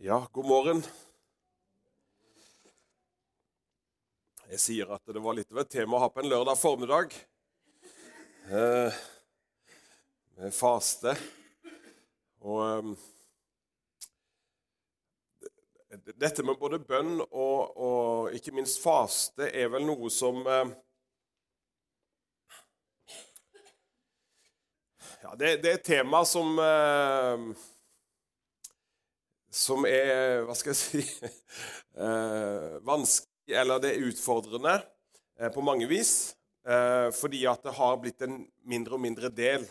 Ja, god morgen. Jeg sier at det var litt av et tema å ha på en lørdag formiddag. Eh, faste. Og eh, Dette med både bønn og, og, ikke minst faste er vel noe som eh, Ja, det, det, er et tema som eh, som er Hva skal jeg si eh, vanskelig, eller det er utfordrende eh, på mange vis. Eh, fordi at det har blitt en mindre og mindre del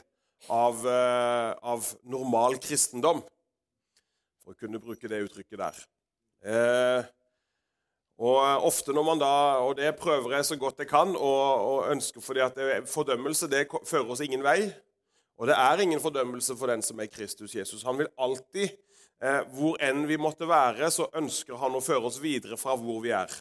av, av normal kristendom. For å kunne bruke det uttrykket der. Og ofte når man da, og det prøver jeg så godt jeg kan og, ønsker fordi at fordømmelse det fører oss ingen vei. Og det er ingen fordømmelse for den som er Kristus Jesus. Han vil alltid Eh, hvor enn vi måtte være, så ønsker han å føre oss videre fra hvor vi er.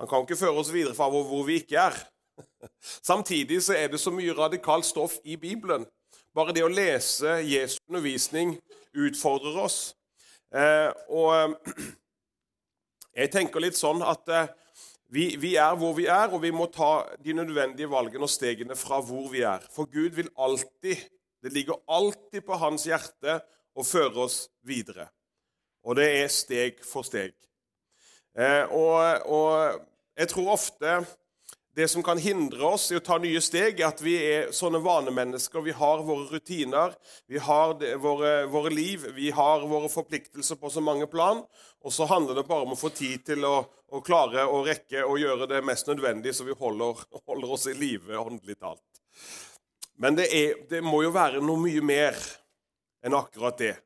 Han kan ikke føre oss videre fra hvor vi ikke er. Samtidig så er det så mye radikalt stoff i Bibelen. Bare det å lese Jesu undervisning utfordrer oss. Eh, og jeg tenker litt sånn at eh, vi, vi, er hvor vi er, og vi må ta de nødvendige valgene og stegene fra hvor vi er. For Gud vil alltid Det ligger alltid på hans hjerte og føre oss videre. Og det er steg for steg. Eh, og, og, jeg tror ofte det som kan hindre oss i å ta nye steg, er at vi er sånne vanemennesker. Vi har våre rutiner, vi har det, våre, våre, liv, vi har våre forpliktelser på så mange plan. Og så handler det bare om å få tid til å, å klare å rekke å gjøre det mest nødvendige, så vi holder, holder oss i live åndelig talt. Men det, er, det må jo være noe mye mer enn akkurat det.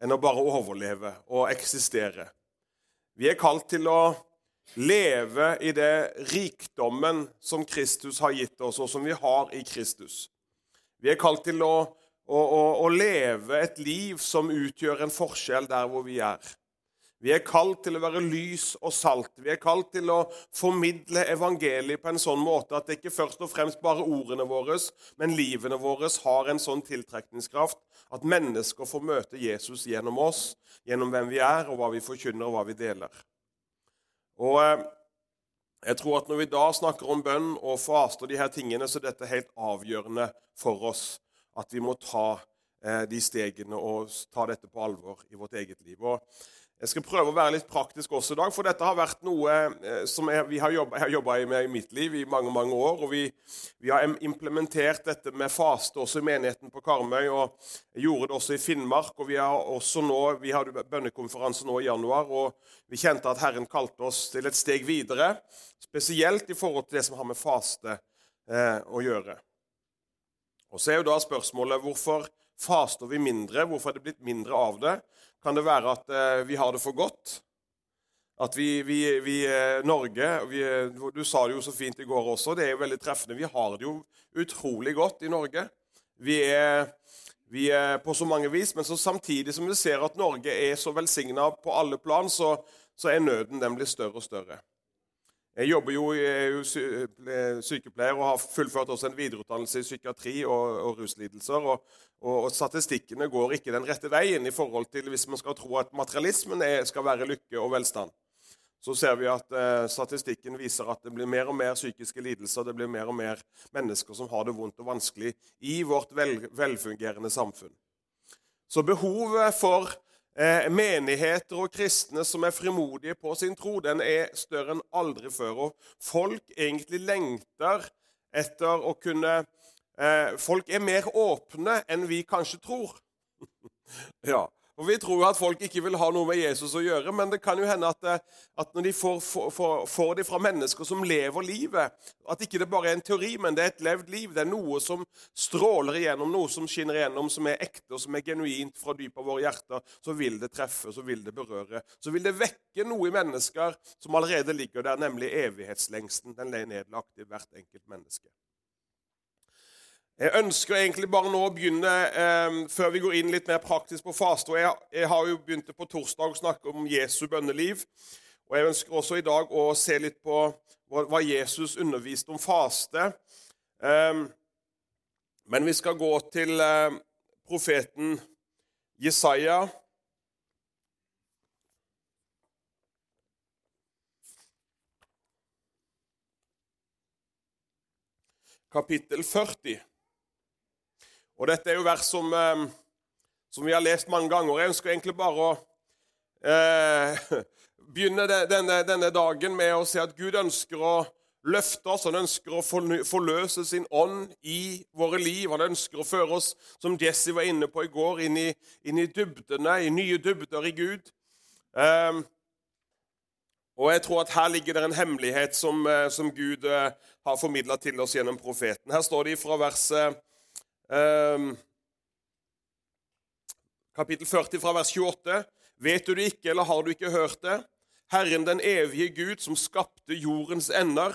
Enn å bare overleve og eksistere. Vi er kalt til å leve i det rikdommen som Kristus har gitt oss, og som vi har i Kristus. Vi er kalt til å, å, å, å leve et liv som utgjør en forskjell der hvor vi er. Vi er kalt til å være lys og salt. Vi er kalt til å formidle evangeliet på en sånn måte at det ikke først og fremst bare ordene våre, men livene våre har en sånn tiltrekningskraft at mennesker får møte Jesus gjennom oss, gjennom hvem vi er, og hva vi forkynner, og hva vi deler. Og eh, jeg tror at Når vi da snakker om bønn og faste de her tingene, så er dette helt avgjørende for oss. At vi må ta eh, de stegene og ta dette på alvor i vårt eget liv. Og jeg skal prøve å være litt praktisk også i dag, for dette har vært noe eh, som jeg, har jobbet, jeg har jobba med i mitt liv i mange mange år. og vi, vi, har implementert dette med faste også i menigheten på Karmøy. og gjorde det også i Finnmark. og Vi har også nå, vi hadde bønnekonferanse nå i januar, og vi kjente at Herren kalte oss til et steg videre. Spesielt i forhold til det som har med faste eh, å gjøre. Og Så er jo da spørsmålet hvorfor faster vi mindre? Hvorfor er det blitt mindre av det? Kan det være at eh, vi har det for godt? At vi, vi, vi eh, Norge vi, Du sa det jo så fint i går også. Det er jo veldig treffende. Vi har det jo utrolig godt i Norge. Vi er, er på så mange vis, men samtidig som vi ser at Norge er så velsigna på alle plan, så, så er nøden den blir større og større. Jeg jobber jo, er jo sykepleier og har fullført også en videreutdannelse i psykiatri og, og ruslidelser. Og, og, og, statistikkene går ikke den rette veien i forhold til hvis man skal tro at materialismen er, skal være lykke og velstand. Så ser vi at eh, statistikken viser at det blir mer og mer psykiske lidelser. Det blir mer og mer mennesker som har det vondt og vanskelig i vårt vel, velfungerende samfunn. Så behovet for eh, menigheter og kristne som er frimodige på sin tro, den er større enn aldri før. Og folk egentlig lengter etter å kunne eh, Folk er mer åpne enn vi kanskje tror. ja, og Vi tror jo at folk ikke vil ha noe med Jesus å gjøre, men det kan jo hende at, eh, at når de får, får, får, det fra mennesker som lever livet At ikke det bare er en teori, men det er et levd liv. Det er noe som stråler igjennom, noe som skinner igjennom, som er ekte og som er genuint fra dypet av våre hjerter. Så vil det treffe, så vil det berøre. Så vil det vekke noe i mennesker som allerede ligger der, nemlig evighetslengsten. Den er nedlagt i hvert enkelt menneske. Jeg ønsker egentlig bare nå å begynne eh, før vi går inn litt mer praktisk på faste. og jeg, jeg, har jo begynt på torsdag å snakke om Jesu bønneliv. Og Jeg ønsker også i dag å se litt på hva, hva Jesus underviste om faste. Eh, men vi skal gå til eh, profeten Jesaja. Kapittel 40. Og Dette er jo vers som, eh, som vi har lest mange ganger. Jeg ønsker egentlig bare å eh, begynne denne, denne, dagen med å si at Gud ønsker å løfte oss. Han ønsker å forløse sin ånd i våre liv. Han ønsker å føre oss, som Jesse var inne på i går, inn i, inn i dybdene, i nye dybder i Gud. Eh, og jeg tror at her ligger det en hemmelighet som, eh, som Gud uh, har formidla til oss gjennom profeten. Her står det fra verset um, Kapittel 40 fra vers 28. Vet du det ikke, eller har du ikke hørt det? Herren den evige Gud, som skapte jordens ender,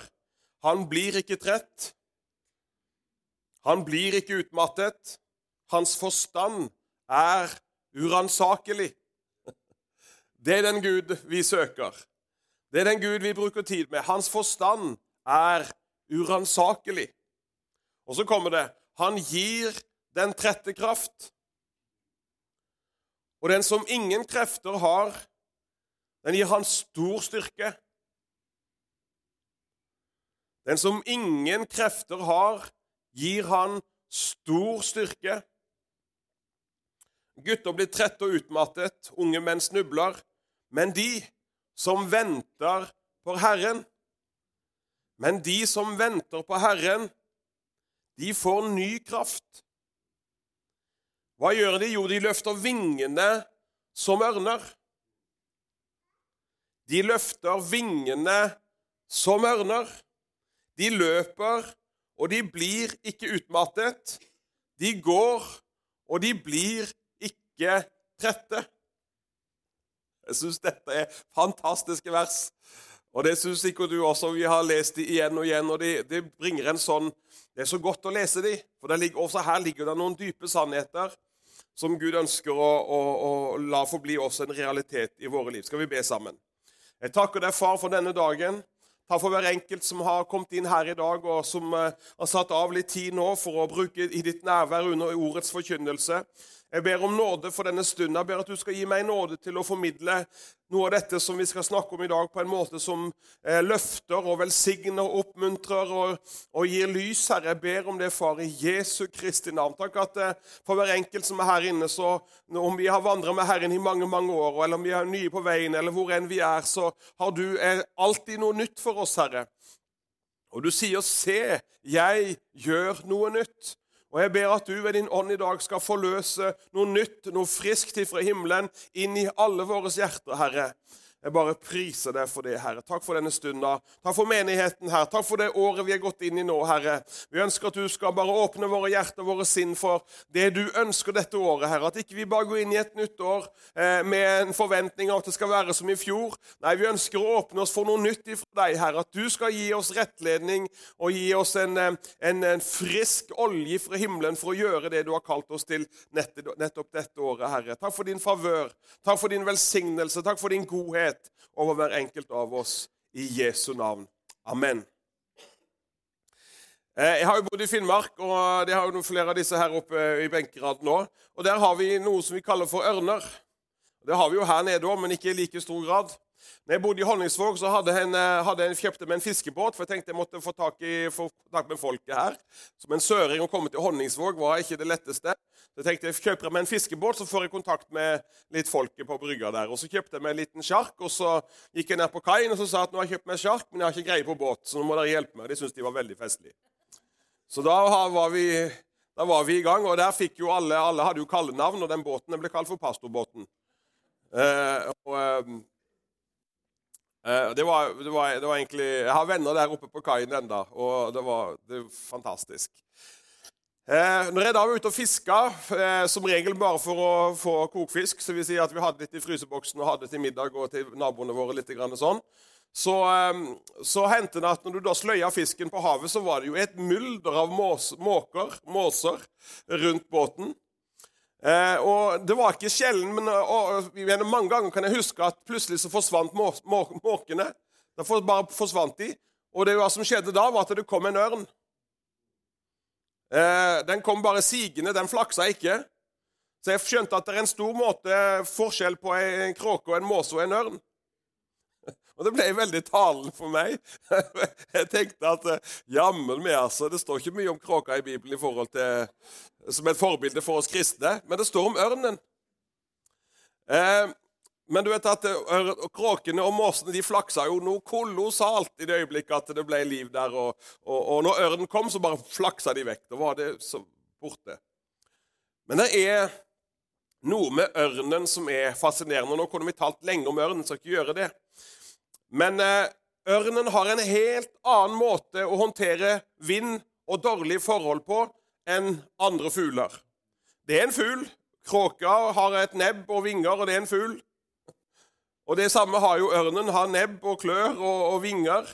han blir ikke trett. Han blir ikke utmattet. Hans forstand er uransakelig. Det er den Gud vi søker. Det er den Gud vi bruker tid med. Hans forstand er uransakelig. Og så kommer det Han gir den trette kraft. Og den som ingen krefter har, den gir han stor styrke. Den som ingen krefter har, gir han stor styrke. Gutter blir trette og utmattet, unge menn snubler. Men de som venter på Herren Men de som venter på Herren, de får ny kraft. Hva gjør de? Jo, de løfter vingene som ørner. De løfter vingene som ørner. De løper, og de blir ikke utmattet. De går, og de blir ikke trette. Jeg syns dette er fantastiske vers. Og det syns sikkert du også. Vi har lest de igjen og igjen, og det, de bringer en sånn Det er så godt å lese de, for ligger, også her ligger det noen dype sannheter som Gud ønsker å, å, å la forbli også en realitet i våre liv. Skal vi be sammen? Jeg takker deg, far, for denne dagen. Takk for hver enkelt som har kommet inn her i dag, og som uh, har satt av litt tid nå for å bruke i ditt nærvær under ordets forkynnelse. Jeg ber om nåde for denne stunden. Jeg ber at du skal gi meg nåde til å formidle noe av dette som vi skal snakke om i dag, på en måte som eh, løfter og velsigner og oppmuntrer og, gir lys, Herre. Jeg ber om det, far, i Jesu Kristi navn. Takk at eh, for hver enkelt som er her inne, så om vi har vandret med Herren i mange mange år, eller om vi er nye på veien, eller hvor enn vi er, så har du eh, alltid noe nytt for oss, Herre. Og du sier 'Se, jeg gjør noe nytt'. Og jeg ber at du ved din ånd i dag skal forløse noe nytt, noe friskt ifra himmelen, inn i alle våre hjerter, Herre. Jeg bare priser deg for det, Herre. Takk for denne stunda. Takk for menigheten her. Takk for det året vi har gått inn i nå, Herre. Vi ønsker at du skal bare åpne våre hjerter våre sinn for det du ønsker dette året, Herre. At ikke vi bare går inn i et nytt år eh, med en forventning av at det skal være som i fjor. Nei, vi ønsker å åpne oss for noe nytt ifra deg, Herre. At du skal gi oss rettledning og gi oss en, eh, en, en frisk olje fra himmelen for å gjøre det du har kalt oss til nettopp dette året, Herre. Takk for din favør. Takk for din velsignelse. Takk for din godhet over hver enkelt av oss i Jesu navn. Amen. Eh, jeg har jo bodd i Finnmark, og det har jo flere av disse her oppe i benkeraden nå. Og Der har vi noe som vi kaller for ørner. Det har vi jo her nede òg, men ikke i like stor grad. Når jeg bodde i Honningsvåg, så hadde jeg, eh, hadde en, kjøpte meg en fiskebåt. For jeg tenkte jeg måtte få tak, i, få tak med folket her. Som en søring å komme til Honningsvåg var ikke det letteste. Så jeg tenkte jeg kjøper meg en fiskebåt, så får jeg kontakt med litt folket på brygga der. Og Så kjøpte jeg meg en liten sjark, og så gikk jeg ned på kaien og så sa at nå har jeg kjøpt meg sjark, men jeg har ikke greie på båt, så nå må dere hjelpe meg. De syntes de var veldig festlige. Så da var, vi, da var vi i gang, og der fikk jo alle Alle hadde jo kallenavn, og den båten ble kalt for Pastorbåten. Eh, og, eh, det, var, det, var, det var, egentlig Jeg har venner der oppe på kaien enda, og det var, det var fantastisk. Eh, når jeg da var ute og fiska, eh, som regel bare for å få kokfisk, så vil si at vi hadde litt i fryseboksen og hadde til middag og til naboene våre litt sånn, så, eh, så hendte det at når du da sløya fisken på havet, så var det jo et mylder av mås, måker, måser rundt båten. Eh, og Det var ikke sjelden, men og, og, mange ganger kan jeg huske at plutselig så forsvant må, må, måkene. Da bare forsvant de. Og det som skjedde da, var at det kom en ørn. Eh, den kom bare sigende, den flaksa ikke. Så jeg skjønte at det er en stor måte forskjell på en kråke og en måse og en ørn. Og det ble veldig talende for meg. Jeg tenkte at eh, jammen meg, altså. Det står ikke mye om kråka i Bibelen i forhold til, som et forbilde for oss kristne, men det står om ørnen. Eh, men du vet at eh, kråkene og måsene de flaksa jo noe kolossalt i det øyeblikket at det ble liv der. Og, og, og når ørnen kom, så bare flaksa de vekk. Da var det så borte. Men det er noe med ørnen som er fascinerende. Nå kunne vi talt lenge om ørnen, så ikke gjøre det. Men eh, ørnen har en helt annen måte å håndtere vind og dårlige forhold på enn andre fugler. Det er en fugl. Kråka har et nebb og vinger, og det er en fugl. Og Det samme har jo ørnen. Har nebb og klør og, og vinger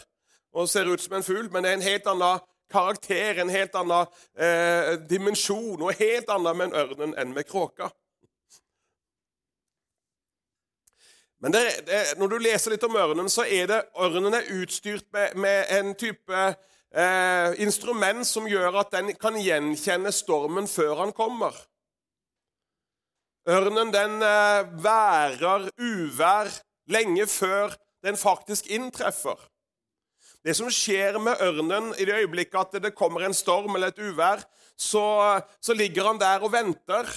og ser ut som en fugl, men det er en helt annen karakter, en helt annen eh, dimensjon, og helt annet med en ørnen enn med kråka. Men det, det, når du leser litt om ørnen, så er det ørnen er utstyrt med, med en type eh, instrument som gjør at den kan gjenkjenne stormen før han kommer. Ørnen den eh, værer uvær lenge før den faktisk inntreffer. Det som skjer med ørnen i det øyeblikket at det kommer en storm eller et uvær, så, så ligger han der og venter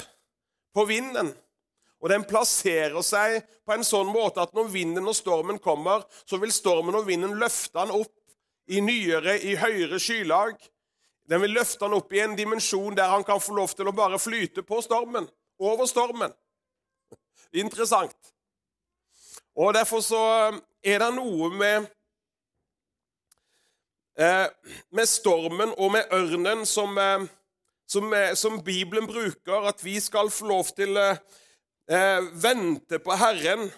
på vinden. Og den plasserer seg på en sånn måte at når vinden og stormen kommer, så vil stormen og vinden løfte han opp i nyere, i høyere skylag. Den vil løfte han opp i en dimensjon der han kan få lov til å bare flyte på stormen. Over stormen. Interessant. Og Derfor så er det noe med eh, med stormen og med ørnen som, eh, som, eh, som Bibelen bruker, at vi skal få lov til eh, vente på Herren,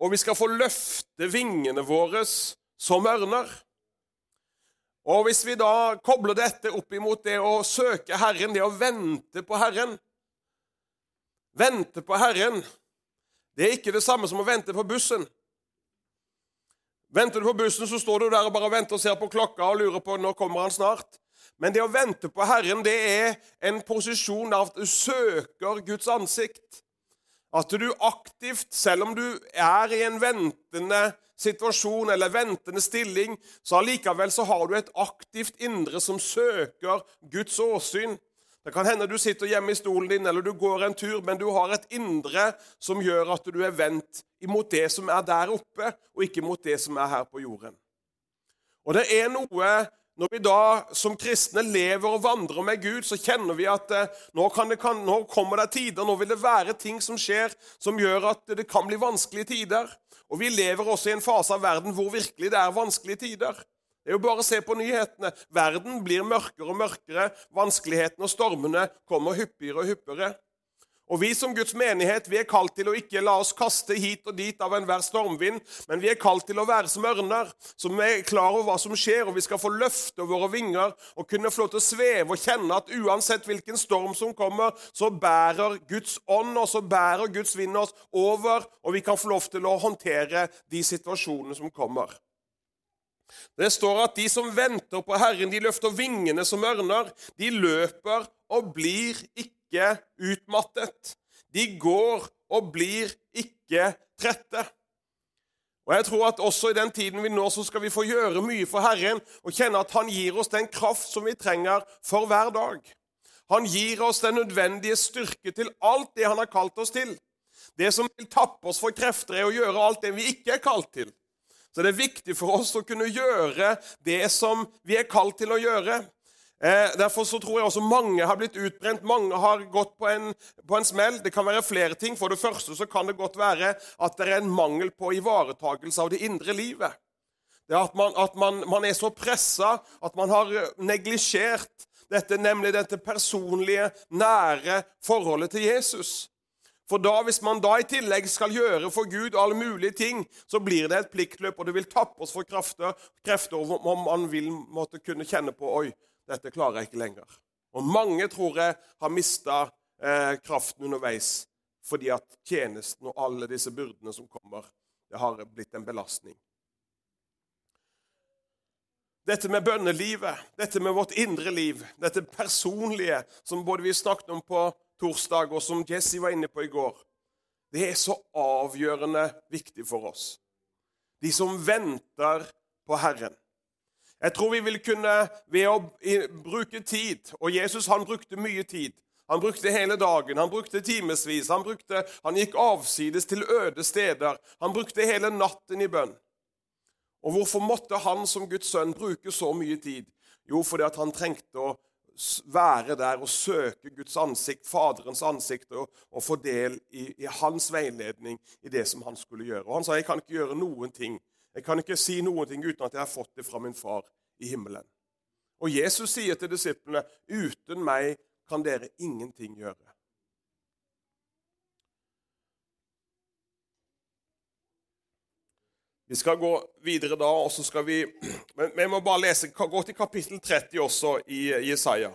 og vi skal få løfte vingene våre som ørner. Og Hvis vi da kobler dette opp imot det å søke Herren, det å vente på Herren Vente på Herren, det er ikke det samme som å vente på bussen. Venter du på bussen, så står du der og bare venter og ser på klokka og lurer på når kommer han snart. Men det å vente på Herren, det er en posisjon der du søker Guds ansikt. At du aktivt, selv om du er i en ventende situasjon eller ventende stilling, så allikevel så har du et aktivt indre som søker Guds åsyn. Det kan hende du sitter hjemme i stolen din eller du går en tur, men du har et indre som gjør at du er vendt imot det som er der oppe, og ikke mot det som er her på jorden. Og det er noe når vi da som kristne lever og vandrer med Gud, så kjenner vi at eh, nå, det, kan, nå, kommer det tider, nå vil det være ting som skjer som gjør at det kan bli vanskelige tider. Og vi lever også i en fase av verden hvor virkelig det er vanskelige tider. Det er jo bare å se på nyhetene. Verden blir mørkere og mørkere. Vanskelighetene og stormene kommer hyppigere og hyppigere. Og Vi som Guds menighet vi er kalt til å ikke la oss kaste hit og dit av enhver stormvind, men vi er kalt til å være som ørner, som er klar over hva som skjer, og vi skal få løfte våre vinger og kunne få lov til å sveve og kjenne at uansett hvilken storm som kommer, så bærer Guds ånd og så bærer Guds vind oss over, og vi kan få lov til å håndtere de situasjonene som kommer. Det står at de som venter på Herren, de løfter vingene som ørner. De løper og blir ikke ikke utmattet. De går og blir ikke trette. Og jeg tror at også i den tiden vi nå, så skal vi få gjøre mye for Herren og kjenne at Han gir oss den kraft som vi trenger for hver dag. Han gir oss den nødvendige styrke til alt det han har kalt oss til. Det som vil tappe oss for krefter, er å gjøre alt det vi ikke er kalt til. Så det er viktig for oss å kunne gjøre det som vi er kalt til å gjøre. Eh, derfor så tror jeg også mange har blitt utbrent. Mange har gått på en, på en, smell. Det kan være flere ting. For det første så kan det godt være at det er en mangel på ivaretakelse av det indre livet. Det At, man, at man, man er så pressa at man har neglisjert dette, nemlig dette personlige, nære forholdet til Jesus. For da, Hvis man da i tillegg skal gjøre for Gud alle mulige ting, så blir det et pliktløp, og det vil tappe oss for krefter, krefter om man vil måtte kunne kjenne på Oi, dette klarer jeg ikke lenger. Og mange tror jeg har mista eh, kraften underveis fordi at tjenesten og alle disse byrdene som kommer, det har blitt en belastning. Dette med bønnelivet, dette med vårt indre liv, dette personlige som både vi snakket om på torsdag, og som Jesse var inne på i går, det er så avgjørende viktig for oss. de som venter på Herren. Jeg tror vi vil kunne, ved å bruke tid Og Jesus han brukte mye tid. Han brukte hele dagen, han brukte timevis. Han, han gikk avsides til øde steder. Han brukte hele natten i bønn. Og hvorfor måtte han som Guds sønn bruke så mye tid? Jo, fordi at han trengte å være der og søke Guds ansikt, Faderens ansikt, og, og få del i, i, hans veiledning i det som han skulle gjøre. Og Han sa jeg kan ikke gjøre noen ting. Jeg kan ikke si noen ting uten at jeg har fått det fra min far i himmelen. Og Jesus sier til disiplene, 'Uten meg kan dere ingenting gjøre'. Vi skal gå videre da, og så skal vi Men vi må bare lese, gå til kapittel 30 også i Jesaja.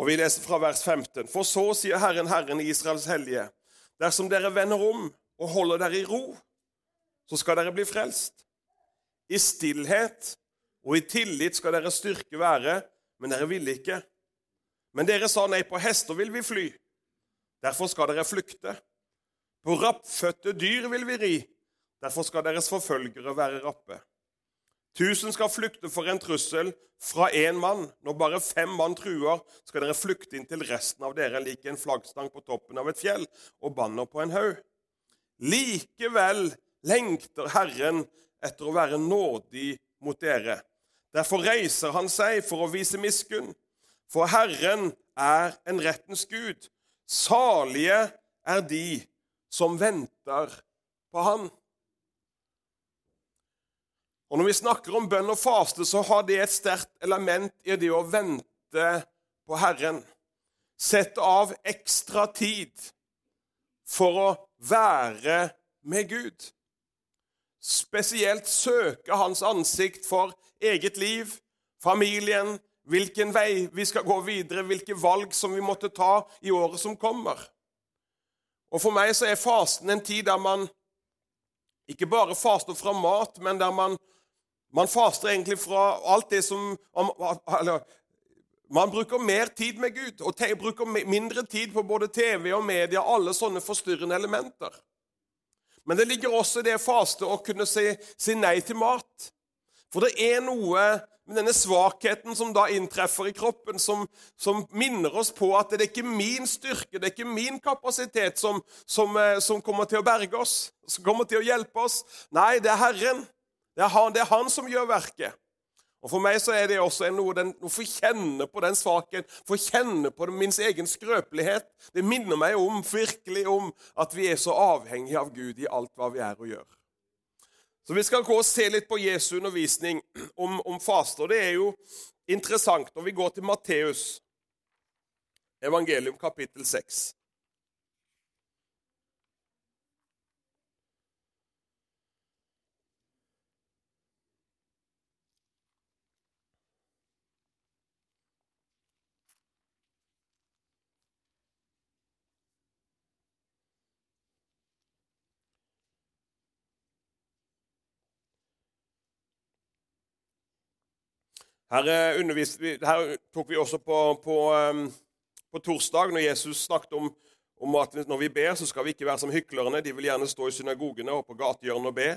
Og Vi leser fra vers 15. For så sier Herren, Herren Israels hellige, dersom dere vender om og holder dere i ro, så skal dere bli frelst. I stillhet og i tillit skal deres styrke være, men dere ville ikke. Men dere sa nei, på hester vil vi fly. Derfor skal dere flykte. På rappfødte dyr vil vi ri. Derfor skal deres forfølgere være rappe. Tusen skal flykte for en trussel fra én mann. Når bare fem mann truer, skal dere flykte inn til resten av dere lik en flaggstang på toppen av et fjell og banner på en haug. Likevel lengter Herren etter å være nådig mot dere. Derfor reiser han seg for å vise miskunn. For Herren er en rettens Gud. Salige er de som venter på Han. Og Når vi snakker om bønn og faste, så har det et sterkt element i det å vente på Herren. Sette av ekstra tid for å være med Gud. Spesielt søke Hans ansikt for eget liv, familien, hvilken vei vi skal gå videre, hvilke valg som vi måtte ta i året som kommer. Og For meg så er fasten en tid der man ikke bare faster fra mat, men der man man faster egentlig fra alt det som eller, Man bruker mer tid med Gud og bruker mindre tid på både TV og media, alle sånne forstyrrende elementer. Men det ligger også i det faste å kunne si, si nei til mat. For det er noe med denne svakheten som da inntreffer i kroppen, som, som, minner oss på at det er ikke min styrke, det er ikke min kapasitet som, som, eh, som kommer til å berge oss, som kommer til å hjelpe oss. Nei, det er Herren. Det er han, det er han som gjør verket. Og For meg så er det også noe å få kjenne på den svaken, få kjenne på min egen skrøpelighet. Det minner meg om, virkelig om at vi er så avhengige av Gud i alt hva vi er og gjør. Så Vi skal gå og se litt på Jesu undervisning om, om faste. og Det er jo interessant når vi går til Matteus, evangelium kapittel 6. Her, her, tok vi også på, på, på, torsdag, når Jesus snakket om, om, at når vi ber, så skal vi ikke være som hyklerne. De vil gjerne stå i synagogene og på gatehjørnet og be,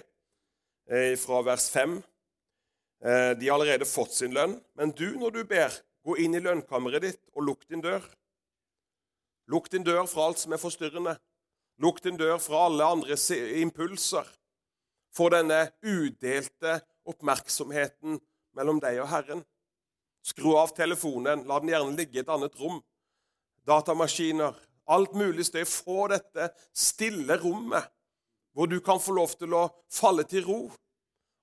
eh, fra vers 5. Eh, de har allerede fått sin lønn. Men du, når du ber, gå inn i lønnkammeret ditt og lukk din dør. Lukk din dør fra alt som er forstyrrende. Lukk din dør fra alle andre impulser. Få denne udelte oppmerksomheten mellom deg og Herren. Skru av telefonen, la den gjerne ligge i et annet rom. Datamaskiner, alt mulig støy. Få dette stille rommet hvor du kan få lov til å falle til ro.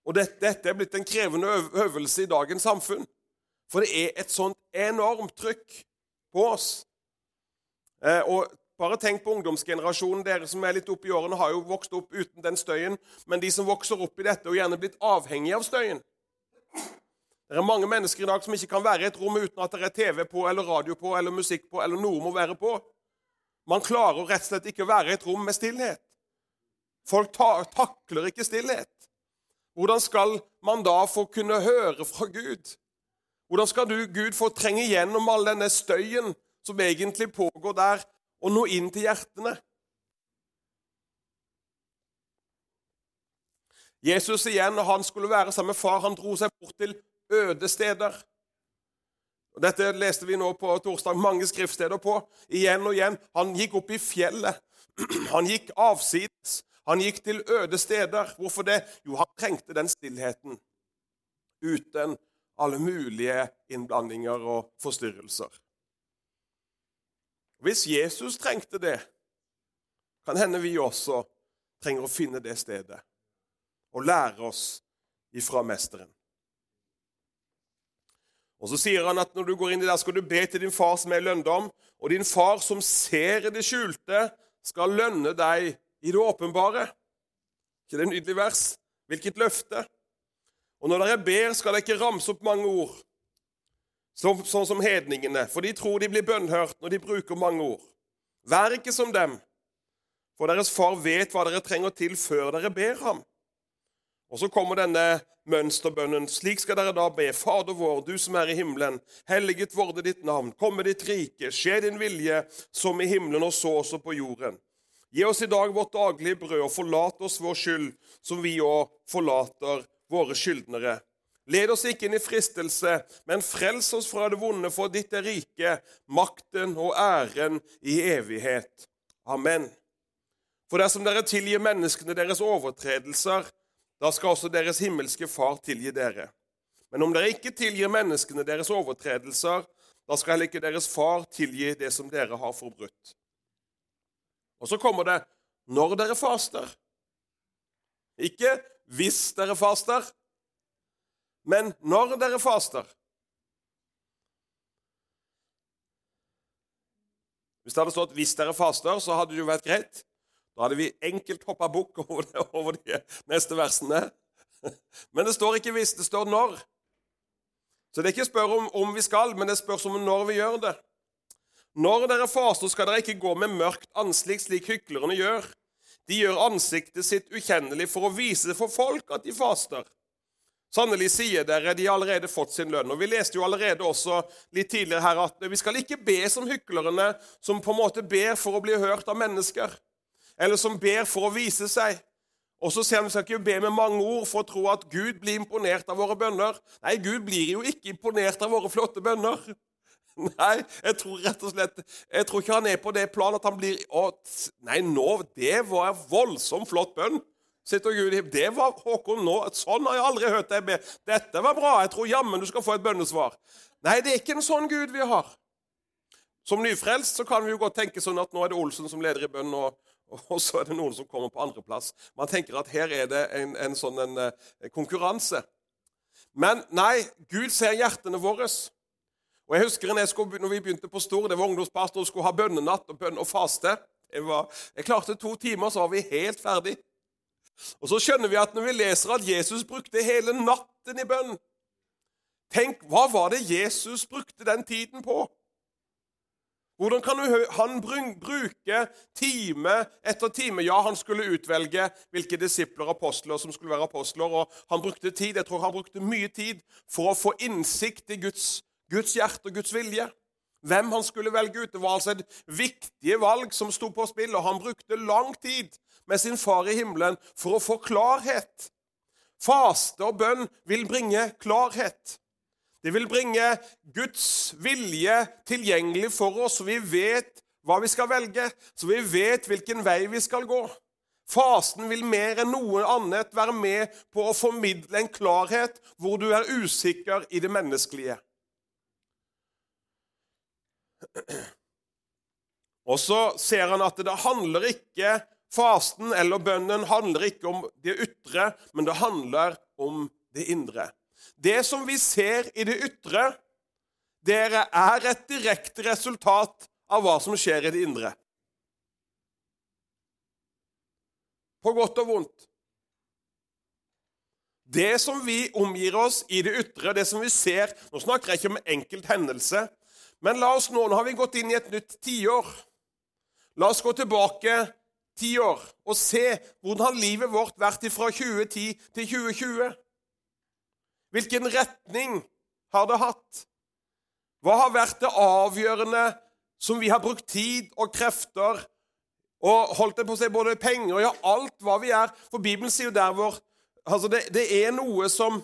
Og dette, dette er blitt en krevende øvelse i dagens samfunn. For det er et sånt enormt trykk på oss. Eh, og bare tenk på ungdomsgenerasjonen. Dere som er litt oppe i årene, har jo vokst opp uten den støyen. Men de som vokser opp i dette, og gjerne blitt avhengige av støyen, det er mange mennesker i dag som ikke kan være i et rom uten at det er TV på eller radio på eller musikk på eller noe må være på. Man klarer rett og slett ikke å være i et rom med stillhet. Folk ta takler ikke stillhet. hvordan skal man da få kunne høre fra Gud? Hvordan skal du, Gud, få trenge gjennom all denne støyen som egentlig pågår der, og nå inn til hjertene? Jesus igjen, når han skulle være sammen med far, han dro seg bort til øde steder. Og Dette leste vi nå på torsdag mange skriftsteder på. Igjen og igjen. Han gikk opp i fjellet. Han gikk avsides. Han gikk til øde steder. Hvorfor det? Jo, han trengte den stillheten. Uten alle mulige innblandinger og forstyrrelser. Hvis Jesus trengte det, kan hende vi også trenger å finne det stedet og lære oss ifra Mesteren. Og Så sier han at når du går inn i der, skal du be til din far som er lønndom, og din far som ser i det skjulte, skal lønne deg i det åpenbare. ikke det er nydelig vers? Hvilket løfte! Og når dere ber, skal dere ikke ramse opp mange ord, sånn som hedningene, for de tror de blir bønnhørt når de bruker mange ord. Vær ikke som dem, for deres far vet hva dere trenger til før dere ber ham. Og så kommer denne mønsterbønnen. Slik skal dere da be. Fader vår, du som er i himmelen. Helliget vorde ditt navn. Komme ditt rike. Skje din vilje, som i himmelen og så også på jorden. Gi oss i dag vårt daglige brød, og forlat oss vår skyld, som vi òg forlater våre skyldnere. Led oss ikke inn i fristelse, men frels oss fra det vonde, for ditt er rike, makten og æren i evighet. Amen. For dersom dere tilgir menneskene deres overtredelser, da skal også deres himmelske Far tilgi dere. Men om dere ikke tilgir menneskene deres overtredelser, da skal heller ikke deres far tilgi det som dere har forbrutt. Og så kommer det når dere faster. Ikke hvis dere faster, men når dere faster. Hvis det hadde stått 'hvis dere faster', så hadde det jo vært greit. Da hadde vi enkelt hoppa bukk over, over, de neste versene. Men det står ikke 'hvis', det står 'når'. Så det er ikke spør om, om vi skal, men det spørs om når vi gjør det. Når dere faster, skal dere ikke gå med mørkt ansikt, slik hyklerne gjør. De gjør ansiktet sitt ukjennelig for å vise for folk at de faster. Sannelig sier dere, de har allerede fått sin lønn. Og Vi leste jo allerede også litt tidligere her at vi skal ikke be som hyklerne, som på en måte ber for å bli hørt av mennesker eller som ber for å vise seg. Og så ser vi skal ikke be med mange ord for å tro at Gud blir imponert av våre bønner. Nei, Gud blir jo ikke imponert av våre flotte bønner. Nei, jeg tror rett og slett Jeg tror ikke han er på det planet at han blir å, Nei, nå, det var en voldsomt flott bønn. Sitter Gud Det var Håkon nå. Sånn har jeg aldri hørt deg be. Dette var bra. Jeg tror jammen du skal få et bønnesvar. Nei, det er ikke en sånn Gud vi har. Som nyfrelst så kan vi jo godt tenke sånn at nå er det Olsen som leder i bønn, og, og så er det noen som kommer på andreplass. Man tenker at her er det en, en sånn en, en konkurranse. Men nei, Gud ser hjertene våre. Og jeg husker jeg skulle, når vi begynte på Stor, det var ungdomspastor, skulle ha bønnenatt og bønn og faste. Var, jeg klarte to timer, så var vi helt ferdig. Og så skjønner vi at når vi leser at Jesus brukte hele natten i bønn Tenk, hva var det Jesus brukte den tiden på? Hvordan kan han bruke time etter time? Ja, han skulle utvelge hvilke disipler og apostler som skulle være apostler. og Han brukte tid, jeg tror han brukte mye tid for å få innsikt i Guds, Guds hjerte og Guds vilje. Hvem han skulle velge ut. Det var altså et viktige valg som sto på spill, og han brukte lang tid med sin far i himmelen for å få klarhet. Faste og bønn vil bringe klarhet. Det vil bringe Guds vilje tilgjengelig for oss, så vi vet hva vi skal velge, så vi vet hvilken vei vi skal gå. Fasen vil mer enn noe annet være med på å formidle en klarhet hvor du er usikker i det menneskelige. Og så ser han at det handler ikke Fasten eller bønnen handler ikke om det ytre, men det handler om det indre. Det som vi ser i det ytre, dere er et direkte resultat av hva som skjer i det indre. På godt og vondt. Det som vi omgir oss i det ytre, det som vi ser Nå snakker jeg ikke om enkelt hendelse, men la oss nå, nå har vi gått inn i et nytt tiår. La oss gå tilbake ti år og se hvordan livet vårt vært fra 2010 til 2020. Hvilken retning har det hatt? Hva har vært det avgjørende som vi har brukt tid og krefter og holdt det på å si både penger og ja, alt hva vi er? For Bibelen sier jo der hvor altså det, det er noe som,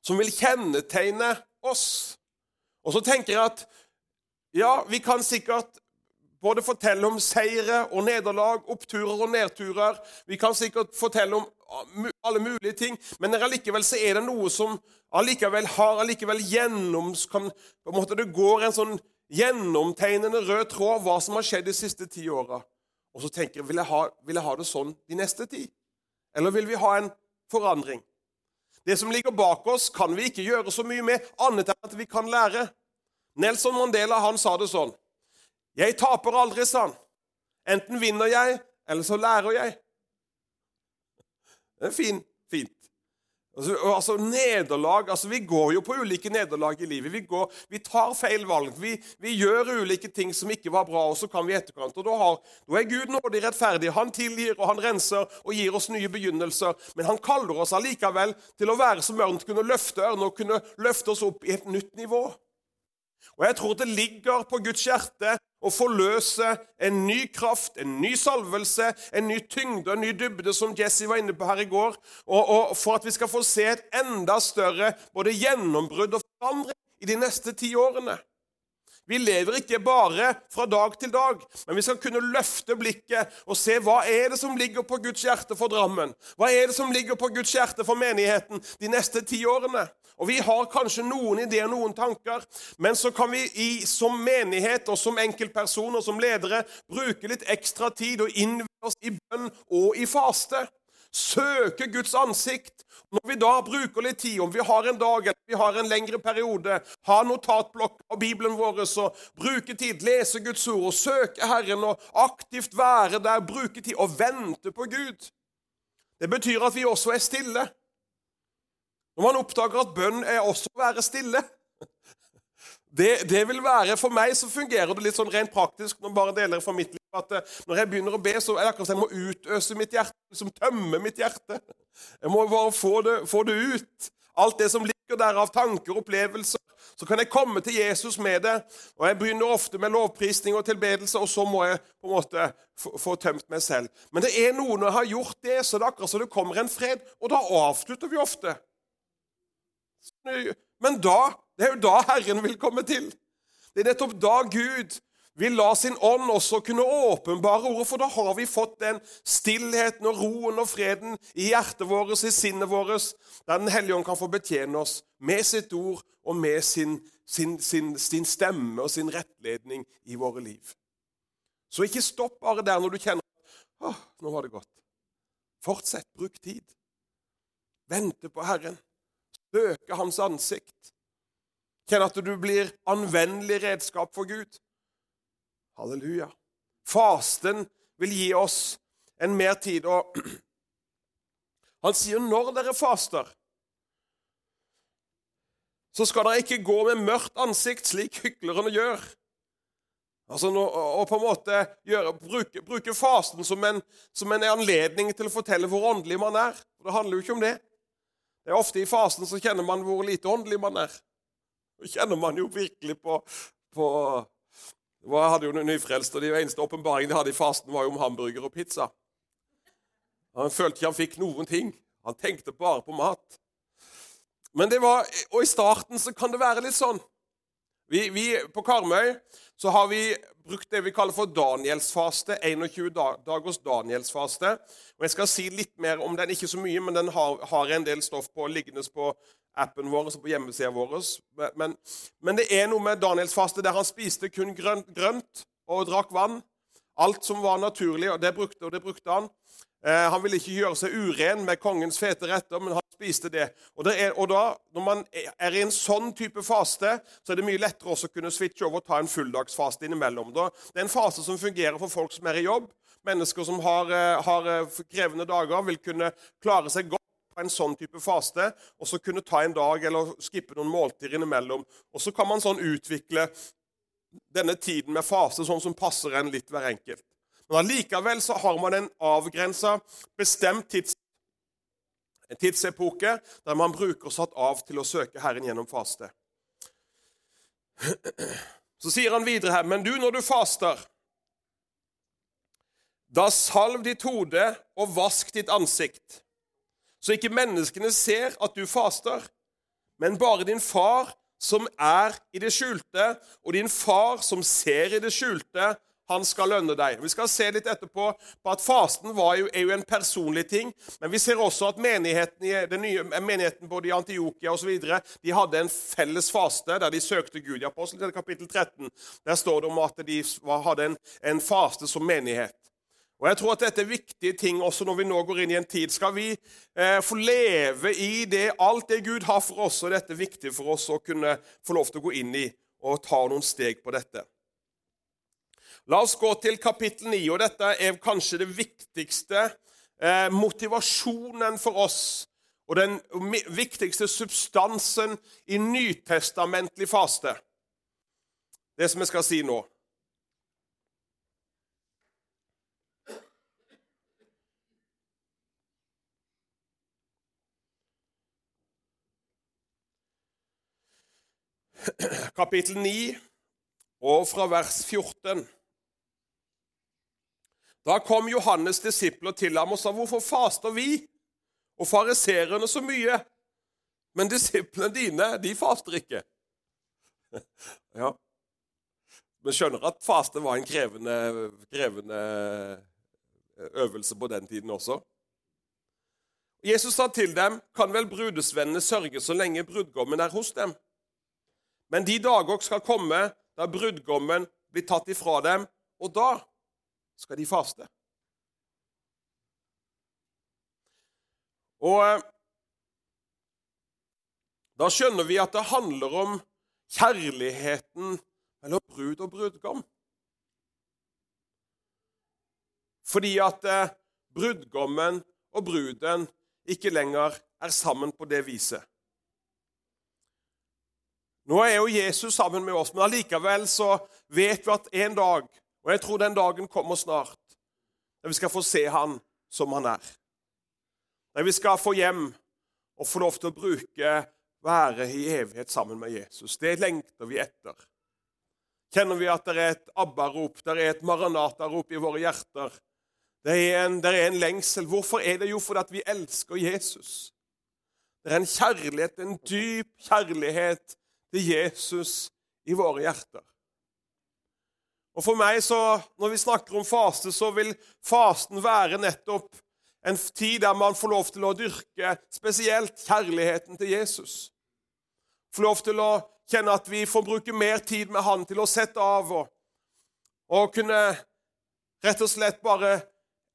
som vil kjennetegne oss. Og så tenker jeg at ja, vi kan sikkert både fortelle om seire og nederlag, oppturer og nedturer. Vi kan sikkert fortelle om alle mulige ting, men allikevel så er det noe som allikevel har allikevel gjennom, Kan, på en måte Det går en sånn gjennomtegnende rød tråd hva som har skjedd de siste ti åra. Og så tenker jeg vil, jeg ha, vil jeg ha det sånn de neste ti? Eller vil vi ha en forandring? Det som ligger bak oss, kan vi ikke gjøre så mye med, annet enn at vi kan lære. Nelson Mandela han sa det sånn 'Jeg taper aldri', sa han. 'Enten vinner jeg, eller så lærer jeg'. Det er fint. fint. Altså, altså nederlag, altså Vi går jo på ulike nederlag i livet. Vi, går, vi tar feil valg. Vi, vi, gjør ulike ting som ikke var bra, og så kan vi etterkant. Og da, har, da er Gud nådig rettferdig. Han tilgir og han renser og gir oss nye begynnelser. Men han kaller oss allikevel til å være som ørn, kunne løfte ørn og kunne løfte oss opp i et nytt nivå. Og jeg tror det ligger på Guds hjerte å forløse en ny kraft, en ny salvelse, en ny tyngde, en ny dybde, som Jesse var inne på her i går, og, og for at vi skal få se et enda større både gjennombrudd og forandring i de neste ti årene. Vi lever ikke bare fra dag til dag, men vi skal kunne løfte blikket og se hva er det som ligger på Guds hjerte for Drammen. Hva er det som ligger på Guds hjerte for menigheten de neste ti årene? Og Vi har kanskje noen ideer, noen tanker, men så kan vi i, som menighet og som enkeltpersoner som ledere bruke litt ekstra tid og innvie oss i bønn og i faste. Søke Guds ansikt. Når vi da bruker litt tid, om vi har en dag eller vi har en lengre periode, ha notatblokk av Bibelen vår og bruke tid, lese Guds ord og søke Herren og aktivt være der, bruke tid og vente på Gud. Det betyr at vi også er stille. Når man oppdager at bønn er også å være stille det, det, vil være, For meg så fungerer det litt sånn rent praktisk når bare deler fra mitt liv, at eh, når jeg begynner å be, så er det akkurat som jeg må utøse mitt hjerte, liksom tømme mitt hjerte. Jeg må bare få det, få det ut. Alt det som ligger der av tanker og opplevelser. Så kan jeg komme til Jesus med det. Og Jeg begynner ofte med lovprisning og tilbedelse, og så må jeg på en måte få, få tømt meg selv. Men det er noe når jeg har gjort det, så det er akkurat så det kommer en fred. Og da avslutter vi ofte. Men da, det er jo da Herren vil komme til. Det er nettopp da Gud vil la sin ånd også kunne åpenbare ordet, for da har vi fått den stillheten og roen og freden i hjertet vårt, i sinnet vårt, der Den hellige ånd kan få betjene oss med sitt ord og med sin, sin, sin, sin stemme og sin rettledning i våre liv. Så ikke stopp bare der når du kjenner at nå var det godt. Fortsett, bruk tid. Vente på Herren søke hans ansikt. Kjenn at du blir anvendelig redskap for Gud. Halleluja. Fasten vil gi oss en mer tid. Og han sier når dere faster, så skal dere ikke gå med mørkt ansikt, slik hyklerne gjør. Altså og på en måte gjøre, bruke, bruke, fasten som en, som en anledning til å fortelle hvor åndelig man er. Det handler jo ikke om det. Det er Ofte i fasen så kjenner man hvor lite åndelig man er. Det kjenner man jo virkelig på, på Jeg hadde jo nyfrelst, og de eneste åpenbaringen de hadde i fasten, var jo om hamburger og pizza. Han følte ikke han fikk noen ting. Han tenkte bare på mat. Men det var, Og i starten så kan det være litt sånn. Vi, vi, på Karmøy så har vi brukt det vi kaller for Danielsfaste. 21 dagers Danielsfaste. Og Jeg skal si litt mer om den, ikke så mye, men den har, har en del stoff på liggende på appen vår og på hjemmesida vår. Men, men, det er noe med Danielsfaste der han spiste kun grønt, grønt og drakk vann. Alt som var naturlig, og det brukte, og det brukte han. Eh, han ville ikke gjøre seg uren med kongens fete retter, men spiste det. Og, det er, og da, Når man er i en sånn type faste, så er det mye lettere også å kunne switche over og ta en fulldagsfaste innimellom. Da. Det er en fase som fungerer for folk som er i jobb. Mennesker som har, eh, har eh, krevende dager, vil kunne klare seg godt på en sånn type faste, og så kunne ta en dag eller skippe noen måltider innimellom. Og så kan man sånn utvikle denne tiden med fase sånn som passer en litt hver enkelt. Men allikevel så har man en avgrensa, bestemt tids, tidsepoke der man bruker satt av til å søke Herren gjennom faste. Så sier han videre her, men du, når du faster, da salv ditt hode og vask ditt ansikt, så ikke menneskene ser at du faster, men bare din far som er i det skjulte, og din far som ser i det skjulte, han skal lønne deg. Vi skal se litt etterpå på at fasten jo, er jo en personlig ting. Men vi ser også at menigheten, den nye, menigheten både i Antiokia osv. de hadde en felles faste der de søkte Gud. I Apostelens kapittel 13 der står det om at de hadde en, en faste som menighet. Og jeg tror at Dette er viktige ting også når vi nå går inn i en tid. Skal vi eh, få leve i det, alt det Gud har for oss, og dette er viktig for oss å kunne få lov til å gå inn i og ta noen steg på dette. La oss gå til kapittel 9, og dette er kanskje det viktigste eh, motivasjonen for oss og den viktigste substansen i nytestamentlig faste. Det som jeg skal si nå. Kapittel 9 og fra vers 14. Da kom Johannes' disipler til ham og sa, 'Hvorfor faster vi og fariserene så mye?' Men disiplene dine, de faster ikke. ja. Vi skjønner at faste var en krevende, krevende øvelse på den tiden også. Jesus sa til dem, 'Kan vel brudesvennene sørge så lenge brudgommen er hos dem?' Men de dager skal komme da brudgommen blir tatt ifra dem, og da skal de faste. Og eh, da skjønner vi at det handler om kjærligheten mellom brud og brudgom. Fordi at eh, brudgommen og bruden ikke lenger er sammen på det viset. Nå er jo Jesus sammen med oss, men allikevel så vet vi at en dag og jeg tror den dagen kommer snart, der vi skal få se han som han er. Der vi skal få hjem og få lov til å bruke, være i evighet sammen med Jesus. Det lengter vi etter. Kjenner vi at det er et ABBA-rop, det er et Maranata-rop i våre hjerter? Det er, en, det er en lengsel. Hvorfor er det jo? Fordi vi elsker Jesus. Det er en kjærlighet, en dyp kjærlighet til Jesus i våre hjerter. Og for meg, så, Når vi snakker om faste, så vil fasten være nettopp en tid der man får lov til å dyrke spesielt kjærligheten til Jesus. Får lov til å kjenne at vi får bruke mer tid med Han til å sette av og, og kunne rett og slett bare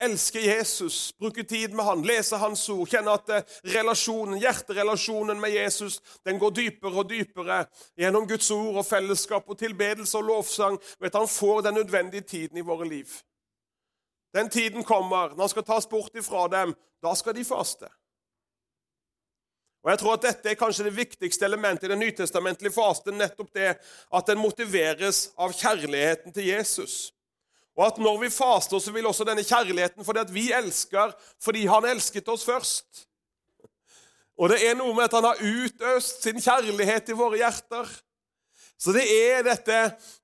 elske Jesus, bruke tid med han, lese hans ord, kjenne at eh, relasjonen, hjerterelasjonen med Jesus den går dypere og dypere gjennom Guds ord og fellesskap og tilbedelse og lovsang. Vet Han får den nødvendige tiden i våre liv. Den tiden kommer når han skal tas bort ifra dem. Da skal de faste. Og jeg tror at Dette er kanskje det viktigste elementet i den nytestamentlige fasten. nettopp det At den motiveres av kjærligheten til Jesus. Og at når vi faster, så vil også denne kjærligheten fordi at vi elsker fordi han elsket oss først. Og det er noe med at han har utøst sin kjærlighet i våre hjerter. Så det er dette,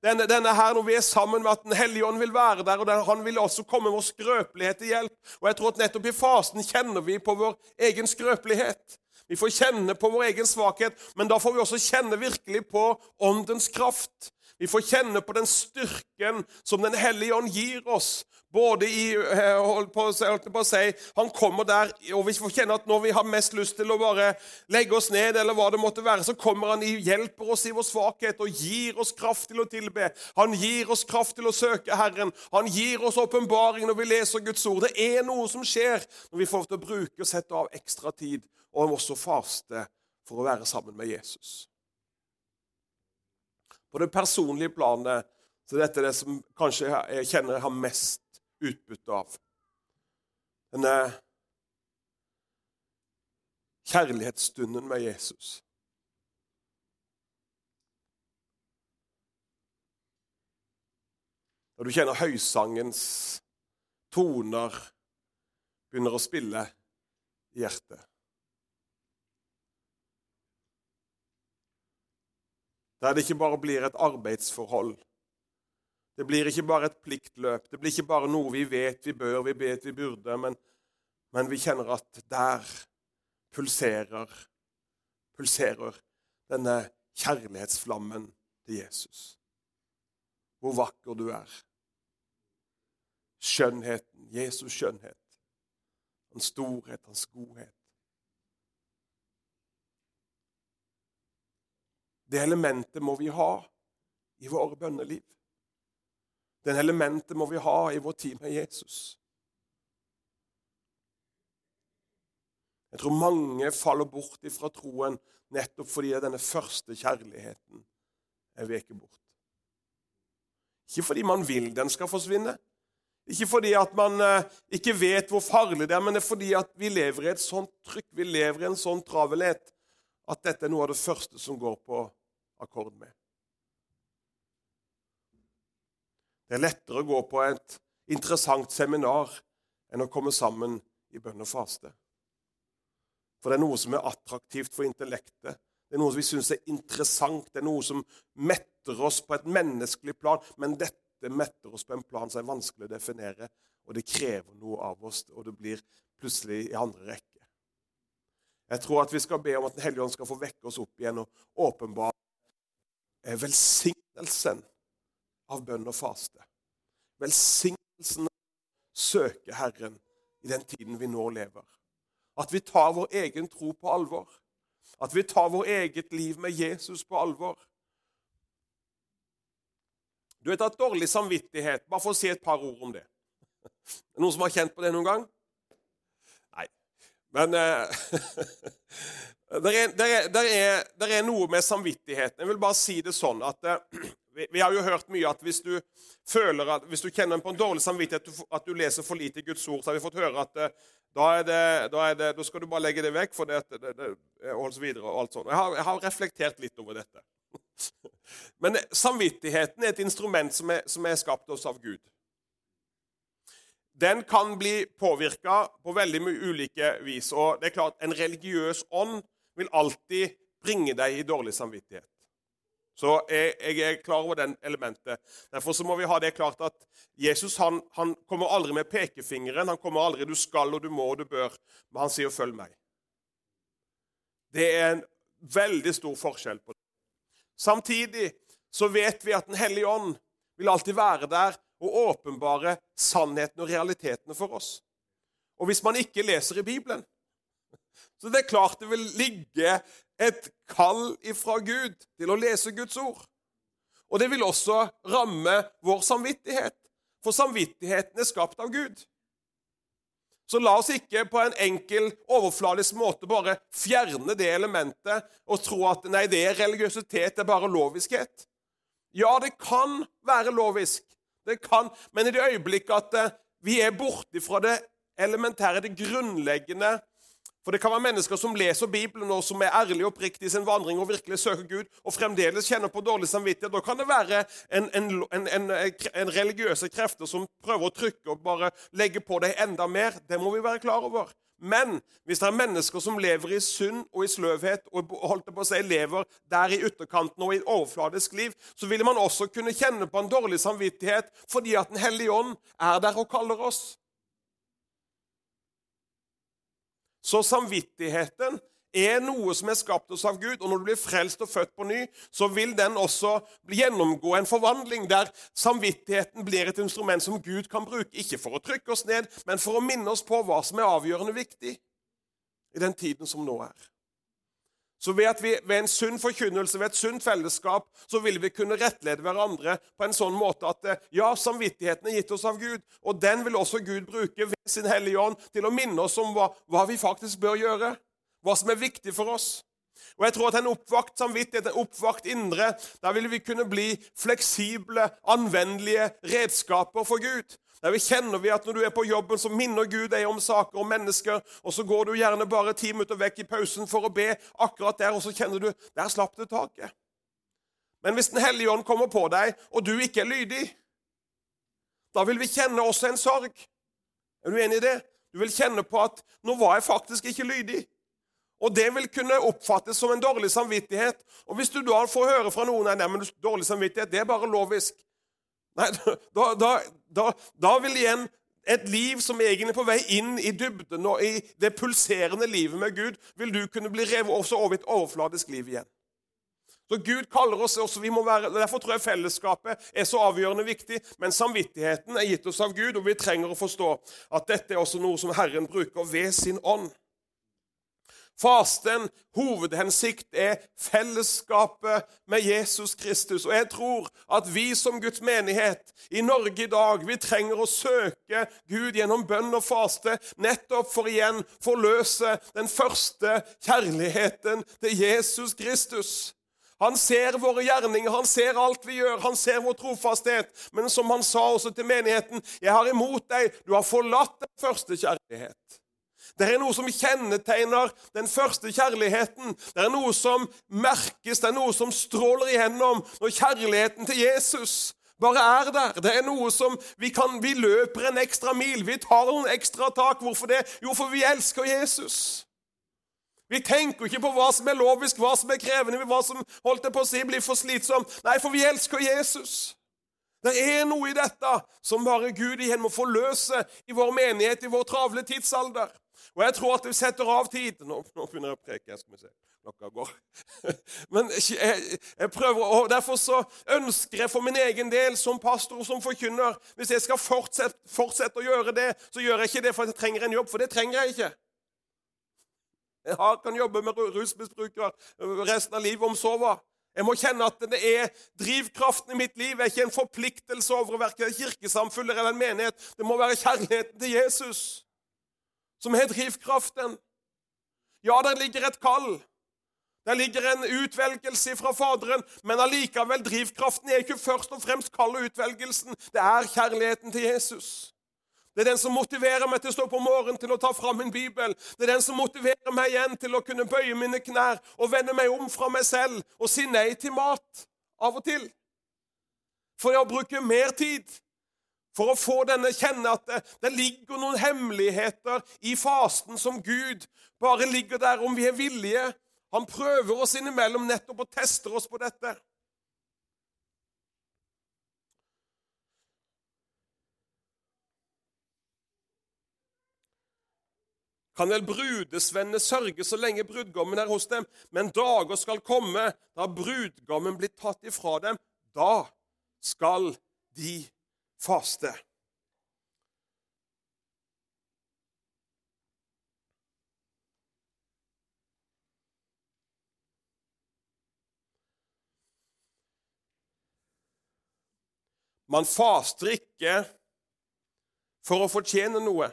denne, denne, her når vi er sammen med at Den hellige ånd vil være der, og den, han vil også komme vår skrøpelighet til hjelp. Og jeg tror at nettopp i fasen kjenner vi på vår egen skrøpelighet. Vi får kjenne på vår egen svakhet, men da får vi også kjenne virkelig på åndens kraft. Vi får kjenne på den styrken som Den hellige ånd gir oss. Både i holdt hold på, holdt på å si, Han kommer der, og vi får kjenne at når vi har mest lyst til å bare legge oss ned, eller hva det måtte være, så kommer han og hjelper oss i vår svakhet og gir oss kraft til å tilbe. Han gir oss kraft til å søke Herren. Han gir oss åpenbaring når vi leser Guds ord. Det er noe som skjer når vi får til å bruke og sette av ekstra tid, og også faste for å være sammen med Jesus. På det personlige planet så dette er det som kanskje jeg kjenner jeg har mest utbytte av. Denne kjærlighetsstunden med Jesus. Når du kjenner høysangens toner begynner å spille i hjertet. Der det ikke bare blir et arbeidsforhold. Det blir ikke bare et pliktløp. Det blir ikke bare noe vi vet vi bør, vi vet vi burde, men, men vi kjenner at der pulserer, pulserer denne kjærlighetsflammen til Jesus. Hvor vakker du er. Skjønnheten, Jesus skjønnhet. Hans storhet, hans godhet. Det elementet må vi ha i våre bønneliv. Det elementet må vi ha i vår tid med Jesus. Jeg tror mange faller bort ifra troen nettopp fordi denne første kjærligheten er veket bort. Ikke fordi man vil den skal forsvinne, ikke fordi at man eh, ikke vet hvor farlig det er, men det er fordi at vi lever i et sånt trykk, vi lever i en sånn travelhet, at dette er noe av det første som går på akkord med. Det er lettere å gå på et interessant seminar enn å komme sammen i bønn og faste. For det er noe som er attraktivt for intellektet. Det er noe som vi syns er interessant. Det er noe som metter oss på et menneskelig plan. Men dette metter oss på en plan som er vanskelig å definere, og det krever noe av oss, og det blir plutselig i andre rekke. Jeg tror at vi skal be om at Den hellige ånd skal få vekke oss opp igjen og åpenbare velsignelsen av bønn og faste. Velsignelsen av å søke Herren i den tiden vi nå lever. At vi tar vår egen tro på alvor. At vi tar vår eget liv med Jesus på alvor. Du vet at dårlig samvittighet Bare for å si et par ord om det. Noen som har kjent på det noen gang? Nei. Men eh, det, er, er, er, er, noe med samvittigheten. Jeg vil bare si det sånn at eh, vi, vi, har jo hørt mye at hvis du føler at, hvis du kjenner på en dårlig samvittighet at du leser for lite Guds ord, så har vi fått høre at eh, da, da, da skal du bare legge det vekk, for det, holdes videre og alt sånt. Jeg har, jeg har reflektert litt over dette. Men samvittigheten er et instrument som er, som er skapt oss av Gud. Den kan bli påvirka på veldig ulike vis. Og det er klart, En religiøs ånd vil alltid bringe deg i dårlig samvittighet. Så jeg, jeg er klar over den elementet. Derfor så må vi ha det klart at Jesus han, han kommer aldri med pekefingeren. Han kommer aldri 'du skal og du må og du bør', men han sier 'følg meg'. Det er en veldig stor forskjell på det. Samtidig så vet vi at Den hellige ånd vil alltid være der og åpenbare sannheten og realitetene for oss. Og hvis man ikke leser i Bibelen, så det er klart det vil ligge et kall ifra Gud til å lese Guds ord. Og det vil også ramme vår samvittighet, for samvittigheten er skapt av Gud. Så la oss ikke på en enkel, overfladisk måte bare fjerne det elementet og tro at nei, det er religiøsitet, det er bare loviskhet. Ja, det kan være lovisk, det kan, men i det øyeblikket at eh, vi er borte fra det elementære, det grunnleggende for det kan være mennesker som leser Bibelen og som er ærlige og oppriktige i sin vandring og virkelig søker Gud, og fremdeles kjenner på dårlig samvittighet. Da kan det være en, en, en, en religiøse krefter som prøver å trykke og bare legge på deg enda mer. Det må vi være klar over. Men hvis det er mennesker som lever i synd og i sløvhet, og holdt på å si, lever der i ytterkanten og i et overfladisk liv, så vil man også kunne kjenne på en dårlig samvittighet fordi at Den hellige ånd er der og kaller oss. Så samvittigheten er noe som er skapt oss av Gud. Og når du blir frelst og født på ny, så vil den også gjennomgå en forvandling der samvittigheten blir et instrument som Gud kan bruke. Ikke for å trykke oss ned, men for å minne oss på hva som er avgjørende viktig i den tiden som nå er. Så ved at vi ved en sunn forkynnelse, ved et sunt fellesskap, så vil vi kunne rettlede hverandre på en sånn måte at eh, ja, samvittigheten er gitt oss av Gud, og den vil også Gud bruke ved sin Hellige Ånd til å minne oss om hva, hva vi faktisk bør gjøre, hva som er viktig for oss. Og jeg tror at En oppvakt samvittighet, en oppvakt indre, der vil vi kunne bli fleksible, anvendelige redskaper for Gud. Der vi kjenner vi at når du er på jobben, så minner Gud deg om saker og mennesker, og så går du gjerne bare ti minutter vekk i pausen for å be akkurat der, og så kjenner du der slapp det taket. Men hvis Den hellige ånd kommer på deg, og du ikke er lydig, da vil vi kjenne også en sorg. Er du enig i det? Du vil kjenne på at 'nå var jeg faktisk ikke lydig'. Og det vil kunne oppfattes som en dårlig samvittighet. Og hvis du da får høre fra noen men dårlig samvittighet, det er bare lovisk. Nei, da, da, da, da vil igjen et liv som egentlig er på vei inn i dybden og i det pulserende livet med Gud, vil du kunne bli revet også over et overfladisk liv igjen. Så Gud kaller oss også, vi må være, Derfor tror jeg fellesskapet er så avgjørende viktig. Men samvittigheten er gitt oss av Gud, og vi trenger å forstå at dette er også noe som Herren bruker ved sin ånd. Fasten, hovedhensikt, er fellesskapet med Jesus Kristus. Og jeg tror at vi som Guds menighet i Norge i dag, vi trenger å søke Gud gjennom bønn og faste, nettopp for igjen forløse den første kjærligheten til Jesus Kristus. Han ser våre gjerninger, han ser alt vi gjør, han ser vår trofasthet. Men som han sa også til menigheten, 'Jeg har imot deg, du har forlatt den første kjærlighet'. Det er noe som kjennetegner den første kjærligheten. Det er noe som merkes, det er noe som stråler igjennom når kjærligheten til Jesus bare er der. Det er noe som vi kan Vi løper en ekstra mil, vi tar en ekstra tak. Hvorfor det? Jo, for vi elsker Jesus. Vi tenker ikke på hva som er lovisk, hva som er krevende, hva som holdt jeg på å si, blir for slitsomt. Nei, for vi elsker Jesus. Det er noe i dette som bare Gud igjen må forløse i vår menighet i vår travle tidsalder. Og jeg tror at vi setter av tid Nå, nå begynner jeg å preke. skal vi se. Klokka går. Men jeg, jeg, prøver, og Derfor så ønsker jeg for min egen del, som pastor og som forkynner Hvis jeg skal fortsette, fortsette å gjøre det, så gjør jeg ikke det for jeg trenger en jobb, for det trenger jeg ikke. Jeg kan jobbe med rusmisbrukere resten av livet om så hva. Jeg må kjenne at det er drivkraften i mitt liv. Det er ikke en forpliktelse over verken kirkesamfunn eller en menighet. Det må være kjærligheten til Jesus som er drivkraften. Ja, der ligger et kall. Der ligger en utvelgelse fra Faderen, men allikevel, drivkraften er ikke først og fremst kall og utvelgelsen. Det er kjærligheten til Jesus. Det er den som motiverer meg til å stå på morgenen til å ta fram min bibel. Det er den som motiverer meg igjen til å kunne bøye mine knær og vende meg om fra meg selv og si nei til mat av og til. For å bruke mer tid for å få denne kjenne at det, det ligger noen hemmeligheter i fasten som Gud bare ligger der om vi er villige. Han prøver oss innimellom nettopp og tester oss på dette. kan vel brudesvennene sørge så lenge brudgommen er hos dem, men dager skal komme da brudgommen blir tatt ifra dem. Da skal de faste. Man faster ikke for å fortjene noe.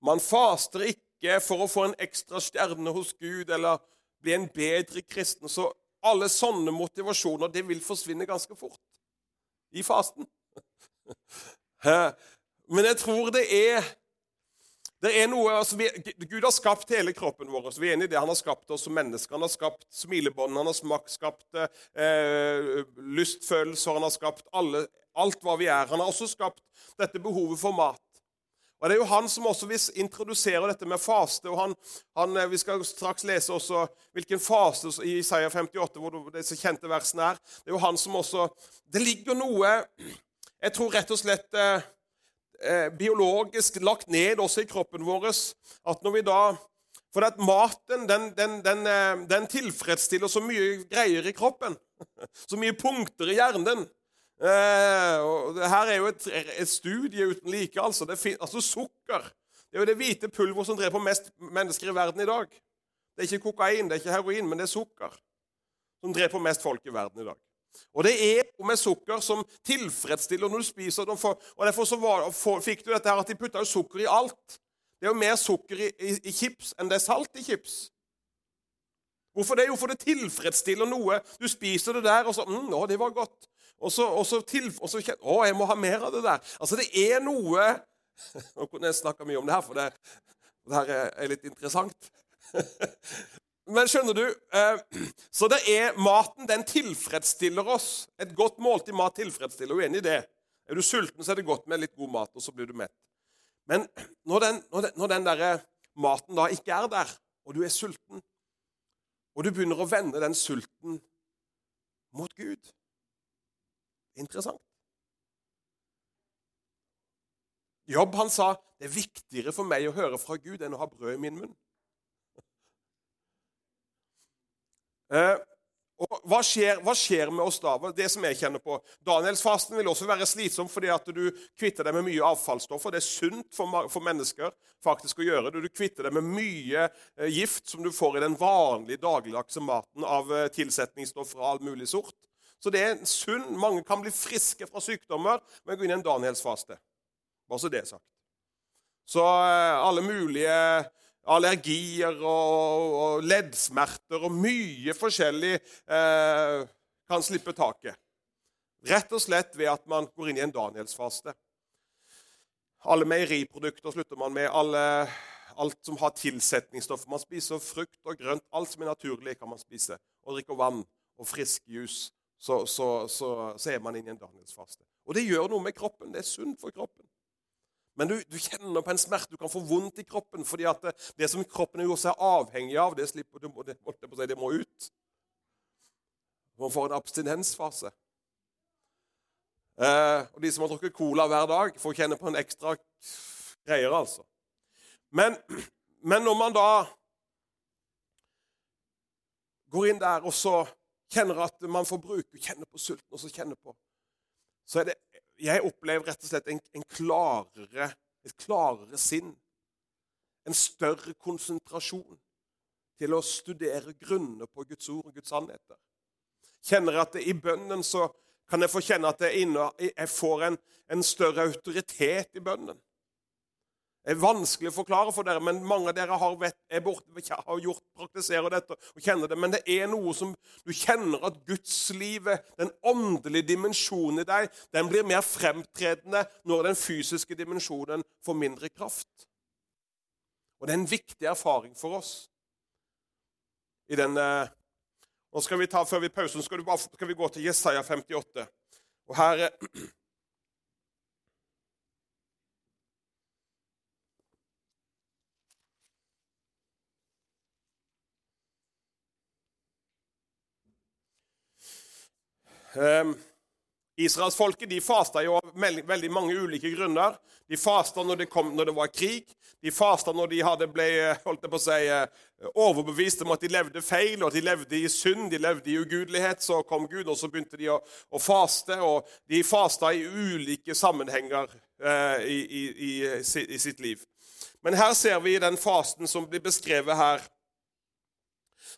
Man faster ikke for å få en ekstra stjerne hos Gud eller bli en bedre kristen. Så alle sånne motivasjoner det vil forsvinne ganske fort i fasten. Men jeg tror det er det er noe, altså vi, Gud har skapt hele kroppen vår. Så vi er enige i det. Han har skapt oss som mennesker. Han har skapt smilebånd, han har skapt eh, lystfølelser, han har skapt alle, alt hva vi er. Han har også skapt dette behovet for mat. Og Det er jo han som også introduserer introdusere dette med faste. og han, han, eh, Vi skal straks lese også hvilken fase i Isaiah 58 hvor disse kjente versene er. Det er jo han som også Det ligger noe Jeg tror rett og slett eh, eh biologisk lagt ned også i kroppen vår at når vi da For at maten den, den, den, eh, den tilfredsstiller så mye greier i kroppen. Så mye punkter i hjernen. Eh, her er jo et, et studie uten like. altså. altså Sukker det er jo det hvite pulver som dreper mest mennesker i verden i dag. Det er ikke kokain, det er ikke heroin, men det er sukker som dreper mest folk i verden i dag. Og det er jo med sukker som tilfredsstiller når du spiser det. Og Derfor så var, for, fikk du dette her at de putta jo sukker i alt. Det er jo mer sukker i, i, i chips enn det er salt i chips. Hvorfor det? Jo, for det tilfredsstiller noe. Du spiser det der, og så mm, å, det var godt. Og så, og så, til, og så Å, jeg må ha mer av det der. Altså, det er noe Nå kunne jeg snakka mye om det her, for det, det her er litt interessant. Men skjønner du eh, Så det er maten den tilfredsstiller oss. Et godt måltid mat tilfredsstiller. Er du enig i det? Er du sulten, så er det godt med litt god mat, og så blir du mett. Men når den, når den, når den der maten da ikke er der, og du er sulten, og du begynner å vende den sulten mot Gud Interessant. Jobb han sa det er viktigere for meg å høre fra Gud enn å ha brød i min munn. Eh, og hva skjer, hva skjer, med oss da? Det som jeg kjenner på. Danielsfasten vil også være slitsom fordi at du kvitter deg med mye avfallsstoffer. Det er sunt for, for mennesker faktisk å gjøre det. Du kvitter deg med mye eh, gift som du får i den vanlige dagligdagse maten av eh, tilsetningsstoffer av all mulig sort. Så det er sunn. Mange kan bli friske fra sykdommer ved å gå inn i en Danielsfaste. Bare så det er sagt. Så eh, alle mulige allergier og, og leddsmerter og mye forskjellig eh, kan slippe taket. Rett og slett ved at man går inn i en Danielsfaste. Alle meieriprodukter slutter man med. Alle, alt som har tilsetningsstoffer. Man spiser frukt og grønt. Alt som er naturlig, kan man spise. Og drikker vann og frisk jus. Så, så, så, så er man inne i en Danielsfaste. Og det gjør noe med kroppen. Det er sunt for kroppen. Men du, du, kjenner på en smerte. Du kan få vondt i kroppen. fordi at det, det som kroppen gjør seg avhengig av, det slipper du, det, det må ut. Man får en abstinensfase. Eh, og De som har drukket cola hver dag, får kjenne på en ekstra greier. altså. Men, men når man da går inn der og så kjenner at man får bruke, kjenner på sulten og så kjenner på, så er det jeg opplever rett og slett en, en klarere, et klarere sinn. En større konsentrasjon til å studere grunnene på Guds ord og Guds sannheter. Kjenner at det, I bønnen så kan jeg få kjenne at jeg, inne, jeg får en, en større autoritet i bønnen. Det er vanskelig å forklare for dere, men mange av dere har, vet, bort, har gjort, praktiserer dette og kjenner det. Men det er noe som du kjenner at gudslivet, den åndelige dimensjonen i deg, den blir mer fremtredende når den fysiske dimensjonen får mindre kraft. Og det er en viktig erfaring for oss. I den, nå skal vi ta, Før vi pausen skal, bare, skal vi gå til Jesaja 58. Og her Um, Israelsfolket fasta jo av veldig mange ulike grunner. De fasta når, når, det var krig. De fasta når de hadde ble holdt på å si, eh, overbevist om at de levde feil, og at de levde i synd, de levde i ugudelighet. Så kom Gud, og så begynte de å, å faste. Og de fasta i ulike sammenhenger eh, i, i, i, i, sitt liv. Men her ser vi den fasten som blir beskrevet her,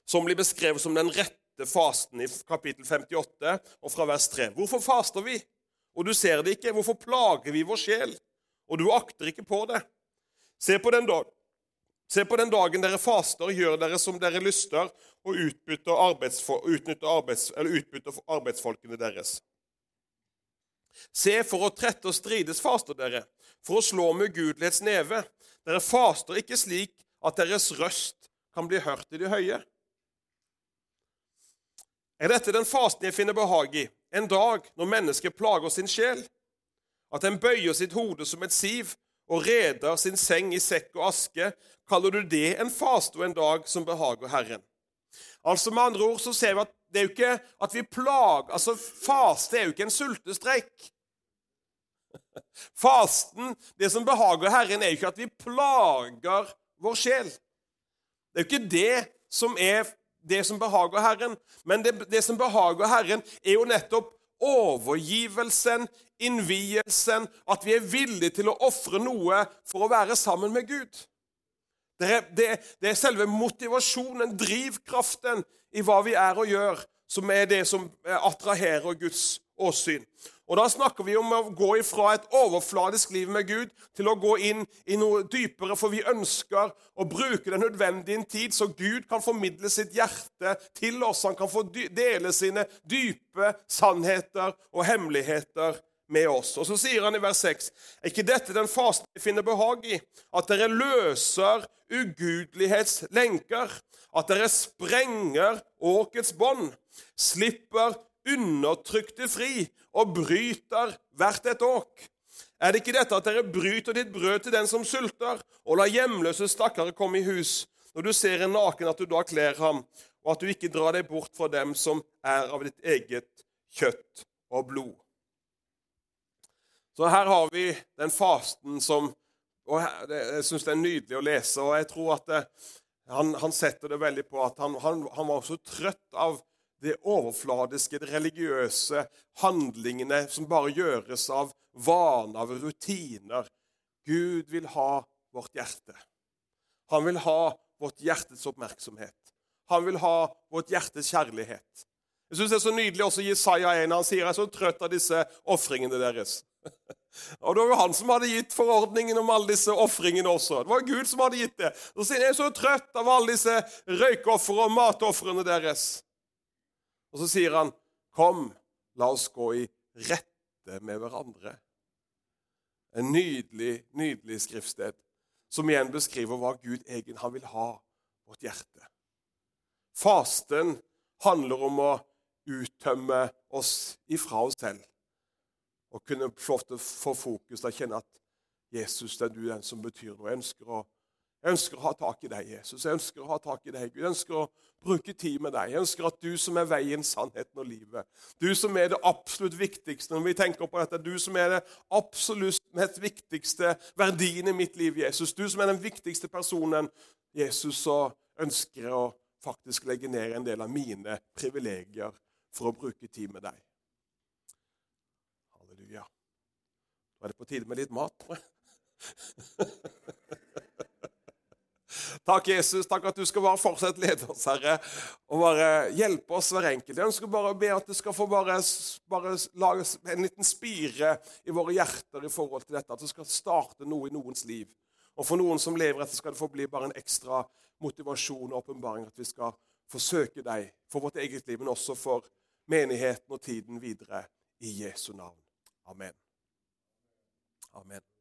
som blir beskrevet som den rette fasten i kapittel 58 og fra vers 3. Hvorfor faster vi? Og du ser det ikke. Hvorfor plager vi vår sjel? Og du akter ikke på det. Se på den, dag. Se på den dagen dere faster, gjør dere som dere lyster, og utbytter, arbeids, utbytter arbeidsfolkene deres. Se, for å trette og strides faster dere, for å slå med ugudelighets neve. Dere faster ikke slik at deres røst kan bli hørt i de høye. Er dette den fasten jeg finner behag i, en dag når mennesket plager sin sjel? At en bøyer sitt hode som et siv og reder sin seng i sekk og aske, kaller du det en faste og en dag som behager Herren? Altså Med andre ord så ser vi at det er jo ikke at vi plager Altså, faste er jo ikke en sultestreik. Fasten, det som behager Herren, er jo ikke at vi plager vår sjel. Det er jo ikke det som er det som behager Herren. Men det, det som behager Herren, er jo nettopp overgivelsen, innvielsen, at vi er villige til å ofre noe for å være sammen med Gud. Det er, det, det er, selve motivasjonen, drivkraften i hva vi er og gjør, som er det som attraherer Guds åsyn. Og Da snakker vi om å gå ifra et overfladisk liv med Gud til å gå inn i noe dypere, for vi ønsker å bruke den nødvendige tid, så Gud kan formidle sitt hjerte til oss. Han kan få dele sine dype sannheter og hemmeligheter med oss. Og Så sier han i vers 6.: Er ikke dette den fasen vi finner behag i? At dere løser ugudelighetslenker? At dere sprenger åkets bånd? Slipper undertrykte fri og bryter hvert et åk. Er det ikke dette at dere bryter ditt brød til den som sulter, og lar hjemløse stakkare komme i hus? Når du ser en naken, at du da kler ham, og at du ikke drar deg bort fra dem som er av ditt eget kjøtt og blod. Så her har vi den fasten som og Jeg syns det er nydelig å lese, og jeg tror at det, han, han, setter det veldig på at han, han, han var så trøtt av det overfladiske, det religiøse handlingene som bare gjøres av vaner, av rutiner. Gud vil ha vårt hjerte. Han vil ha vårt hjertes oppmerksomhet. Han vil ha vårt hjertes kjærlighet. Jeg syns det er så nydelig også Jesaja 1. Han sier jeg er så trøtt av disse ofringene deres. Og Det var jo han som hadde gitt forordningen om alle disse ofringene også. Det var Gud som hadde gitt det. Så sier jeg er så trøtt av alle disse røykofre og matofrene deres. Og så sier han, 'Kom, la oss gå i rette med hverandre'. En nydelig, nydelig skriftsted som igjen beskriver hva Gud egen han vil ha vårt hjerte. Fasten handler om å uttømme oss ifra oss selv og kunne få fokus og kjenne at Jesus, det er du den som betyr noe. Jeg ønsker, å, jeg ønsker å ha tak i deg, Jesus. Jeg ønsker å ha tak i deg, Gud. Jeg ønsker å bruke tid med deg. Jeg ønsker at du som er veien, sannheten og livet, du som er det absolutt viktigste når vi tenker på dette, du som er det absolutt viktigste verdien i mitt liv, Jesus, du som er den viktigste personen, Jesus, så ønsker jeg å faktisk legge ned en del av mine privilegier for å bruke tid med deg. Halleluja. Nå er det på tide med litt mat, tror jeg. Takk, Jesus. Takk at du skal bare fortsette lede oss, Herre, og bare hjelpe oss hver enkelt. Jeg ønsker bare å be at du skal få bare, bare lage en liten spire i våre hjerter i forhold til dette. At du skal starte noe i noens liv. Og for noen som lever etter, skal det få bli bare en ekstra motivasjon og åpenbaring. At vi skal forsøke deg for vårt eget liv, men også for menigheten og tiden videre. I Jesu navn. Amen. Amen.